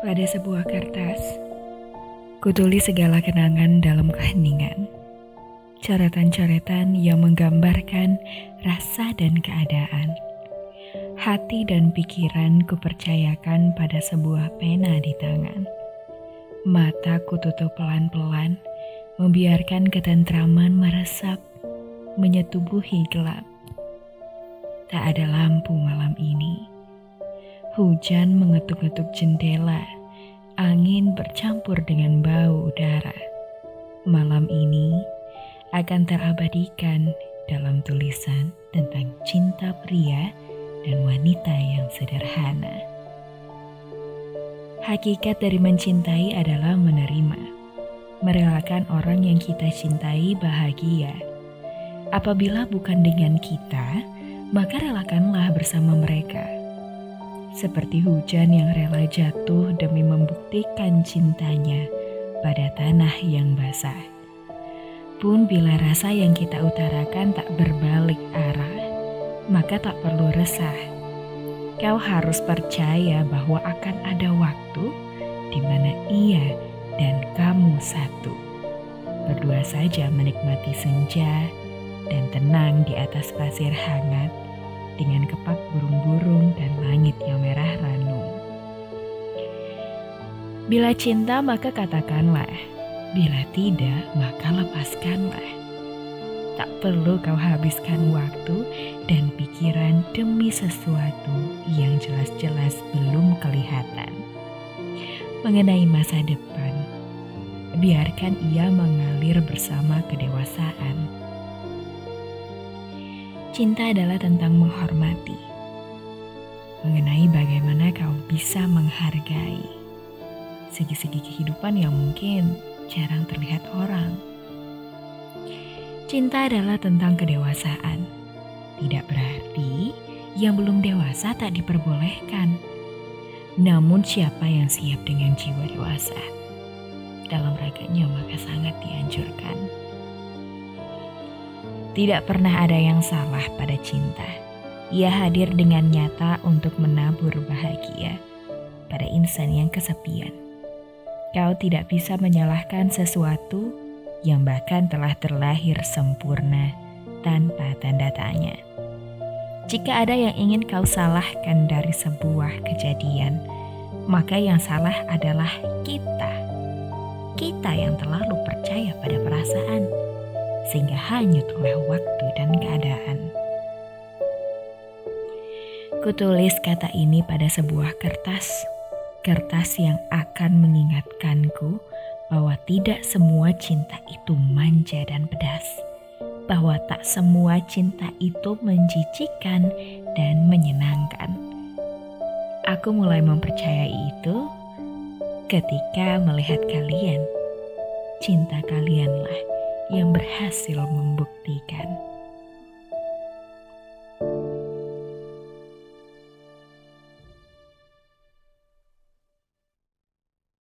Pada sebuah kertas, kutulis segala kenangan dalam keheningan. Coretan-coretan yang menggambarkan rasa dan keadaan. Hati dan pikiran kupercayakan pada sebuah pena di tangan. Mata kututup pelan-pelan, membiarkan ketentraman meresap, menyetubuhi gelap. Tak ada lampu malam ini Hujan mengetuk-ngetuk jendela, angin bercampur dengan bau udara. Malam ini akan terabadikan dalam tulisan tentang cinta pria dan wanita yang sederhana. Hakikat dari mencintai adalah menerima, merelakan orang yang kita cintai bahagia. Apabila bukan dengan kita, maka relakanlah bersama mereka seperti hujan yang rela jatuh demi membuktikan cintanya pada tanah yang basah. Pun bila rasa yang kita utarakan tak berbalik arah, maka tak perlu resah. Kau harus percaya bahwa akan ada waktu di mana ia dan kamu satu. Berdua saja menikmati senja dan tenang di atas pasir hangat dengan kepak burung-burung dan langit yang merah ranum. Bila cinta maka katakanlah, bila tidak maka lepaskanlah. Tak perlu kau habiskan waktu dan pikiran demi sesuatu yang jelas-jelas belum kelihatan. Mengenai masa depan, biarkan ia mengalir bersama kedewasaan Cinta adalah tentang menghormati, mengenai bagaimana kau bisa menghargai segi-segi kehidupan yang mungkin jarang terlihat orang. Cinta adalah tentang kedewasaan, tidak berarti yang belum dewasa tak diperbolehkan. Namun, siapa yang siap dengan jiwa dewasa dalam raganya, maka sangat dianjurkan. Tidak pernah ada yang salah pada cinta. Ia hadir dengan nyata untuk menabur bahagia pada insan yang kesepian. Kau tidak bisa menyalahkan sesuatu yang bahkan telah terlahir sempurna tanpa tanda tanya. Jika ada yang ingin kau salahkan dari sebuah kejadian, maka yang salah adalah kita. Kita yang terlalu percaya pada perasaan sehingga hanyut oleh waktu dan keadaan. Kutulis kata ini pada sebuah kertas, kertas yang akan mengingatkanku bahwa tidak semua cinta itu manja dan pedas, bahwa tak semua cinta itu menjijikan dan menyenangkan. Aku mulai mempercayai itu ketika melihat kalian. Cinta kalianlah yang berhasil membuktikan